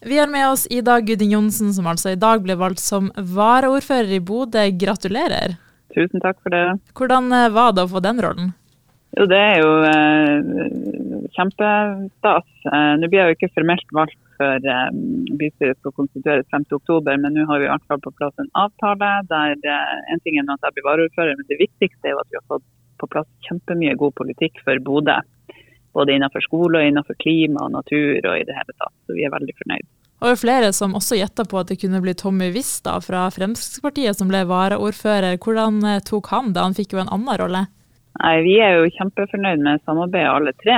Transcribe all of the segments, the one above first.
Vi har med oss Ida Gudin Johnsen, som altså i dag ble valgt som varaordfører i Bodø. Gratulerer. Tusen takk for det. Hvordan eh, var det å få den rollen? Jo, det er jo eh, kjempestas. Eh, nå blir jeg jo ikke formelt valgt før eh, bystyret skal konstitueres 5.10, men nå har vi i hvert fall på plass en avtale der eh, en ting er at jeg blir varaordfører, men det viktigste er jo at vi har fått på plass kjempemye god politikk for Bodø både innenfor skole, og innenfor klima og natur og i det hele tatt. Så vi er veldig fornøyd. Og det er flere som også gjetta på at det kunne bli Tommy Vista fra Fremskrittspartiet som ble varaordfører. Hvordan eh, tok han det? Han fikk jo en annen rolle. Nei, Vi er jo kjempefornøyd med samarbeidet alle tre.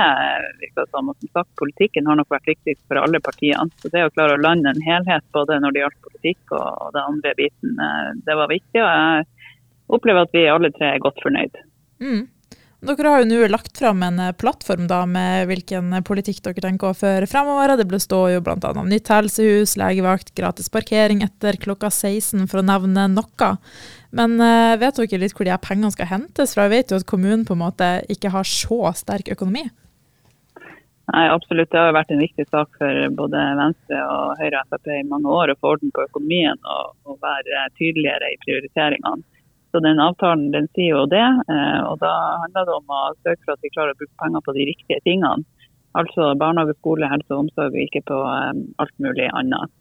virker som. Og som sagt, Politikken har nok vært viktigst for alle partiene. Så Det å klare å lande en helhet både når det gjaldt politikk og den andre biten, eh, det var viktig. og Jeg opplever at vi alle tre er godt fornøyd. Mm. Dere har jo nå lagt fram en eh, plattform da, med hvilken politikk dere tenker å føre fremover. Det består jo bl.a. av nytt helsehus, legevakt, gratis parkering etter klokka 16, for å nevne noe. Men uh, vet dere litt hvor de her pengene skal hentes fra? Jeg vet jo at kommunen på en måte ikke har så sterk økonomi. Nei, absolutt. Det har vært en viktig sak for både Venstre og Høyre og Frp i mange år å få orden på økonomien og, og være tydeligere i prioriteringene. Så den avtalen den sier jo det. Eh, og da handler det om å søke for at vi klarer å bruke penger på de riktige tingene. Altså barnehage, skole, helse og omsorg, og ikke på eh, alt mulig annet.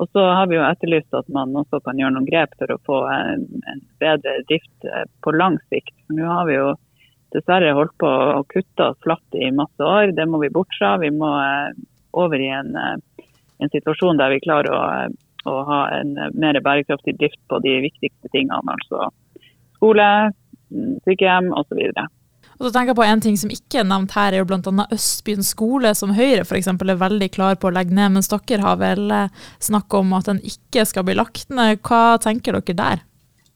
Og så har vi jo etterlyst at man også kan gjøre noen grep for å få en, en bedre drift eh, på lang sikt. Nå har vi jo dessverre holdt på å kutte oss flatt i masse år. Det må vi bort fra. Vi må over i en, en situasjon der vi klarer å, å ha en mer bærekraftig drift på de viktigste tingene. altså skole, sykehjem osv. Og så tenker jeg på En ting som ikke er nevnt her, er jo bl.a. Østbyen skole, som Høyre f.eks. er veldig klar på å legge ned. Mens dere har vel eh, snakk om at den ikke skal bli lagt ned. Hva tenker dere der?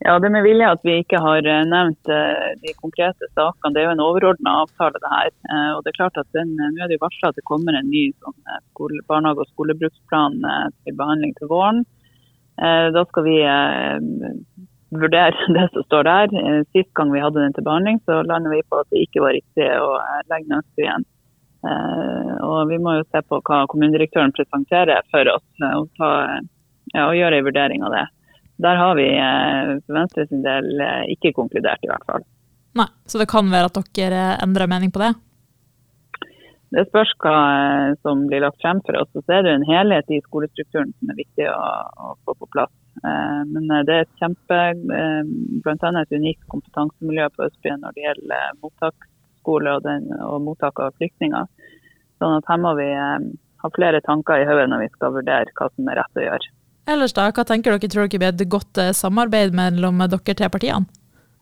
Ja, Det med vilje at vi ikke har eh, nevnt eh, de konkrete sakene. Det er jo en overordna avtale, det her. Og det er klart at den, Nå er det jo varsla at det kommer en ny sånn, skole, barnehage- og skolebruksplan til behandling til våren. Da skal vi vurdere det som står der. Eh, sist gang vi hadde den til behandling, så landet vi på at det ikke var riktig å eh, legge ned Østby igjen. og vi må jo se på hva kommunedirektøren presenterer for oss, og, ta, ja, og gjøre en vurdering av det. Der har vi for Venstre sin del ikke konkludert, i hvert fall. Nei, Så det kan være at dere endrer mening på det? Det spørs hva som blir lagt frem for oss. Og så er det en helhet i skolestrukturen som er viktig å, å få på plass. Eh, men eh, det er et kjempe, eh, bl.a. et unikt kompetansemiljø på Østbyen når det gjelder mottaksskole og, den, og mottak av flyktninger. Sånn at her må vi ha flere tanker i hodet når vi skal vurdere hva som er rett å gjøre. Ellers da, Hva tenker dere, tror dere blir et godt samarbeid mellom dere tre partiene?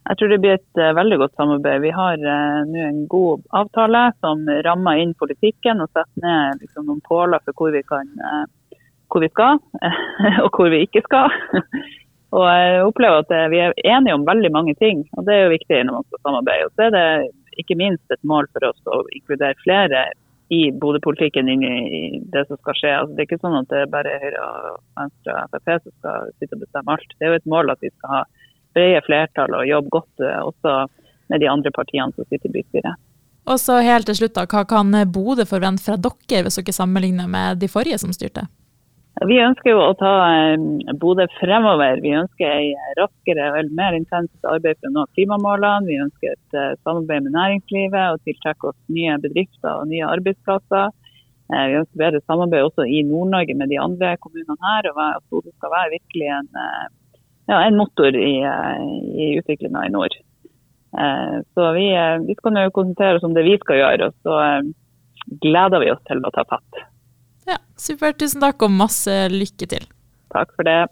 Jeg tror det blir et veldig godt samarbeid. Vi har nå en god avtale som rammer inn politikken og setter ned liksom, noen påler for hvor vi kan hvor vi skal, og hvor vi ikke skal. Og jeg opplever at vi er enige om veldig mange ting, og det er jo viktig når man skal samarbeide. Og så er det ikke minst et mål for oss å inkludere flere i Bodø-politikken inn i det som skal skje. Altså, det er ikke sånn at det er bare Høyre, og Venstre og Frp som skal sitte og bestemme alt. Det er jo et mål at vi skal ha brede flertall og jobbe godt eh, også med de andre partiene som sitter i bystyret. Og så helt til slutt, da, Hva kan Bodø forvente fra dere hvis dere sammenligner med de forrige som styrte? Vi ønsker jo å ta eh, Bodø fremover. Vi ønsker et raskere og mer intenst arbeid for å nå klimamålene. Vi ønsker et eh, samarbeid med næringslivet og tiltrekke oss nye bedrifter og nye arbeidsplasser. Eh, vi ønsker bedre samarbeid også i Nord-Norge med de andre kommunene her. og at Bodø skal være virkelig en, ja, en motor i, i utviklinga i nord. Så vi, vi skal nå konsentrere oss om det vi skal gjøre, og så gleder vi oss til å ta fatt. Ja, Supert. Tusen takk og masse lykke til. Takk for det.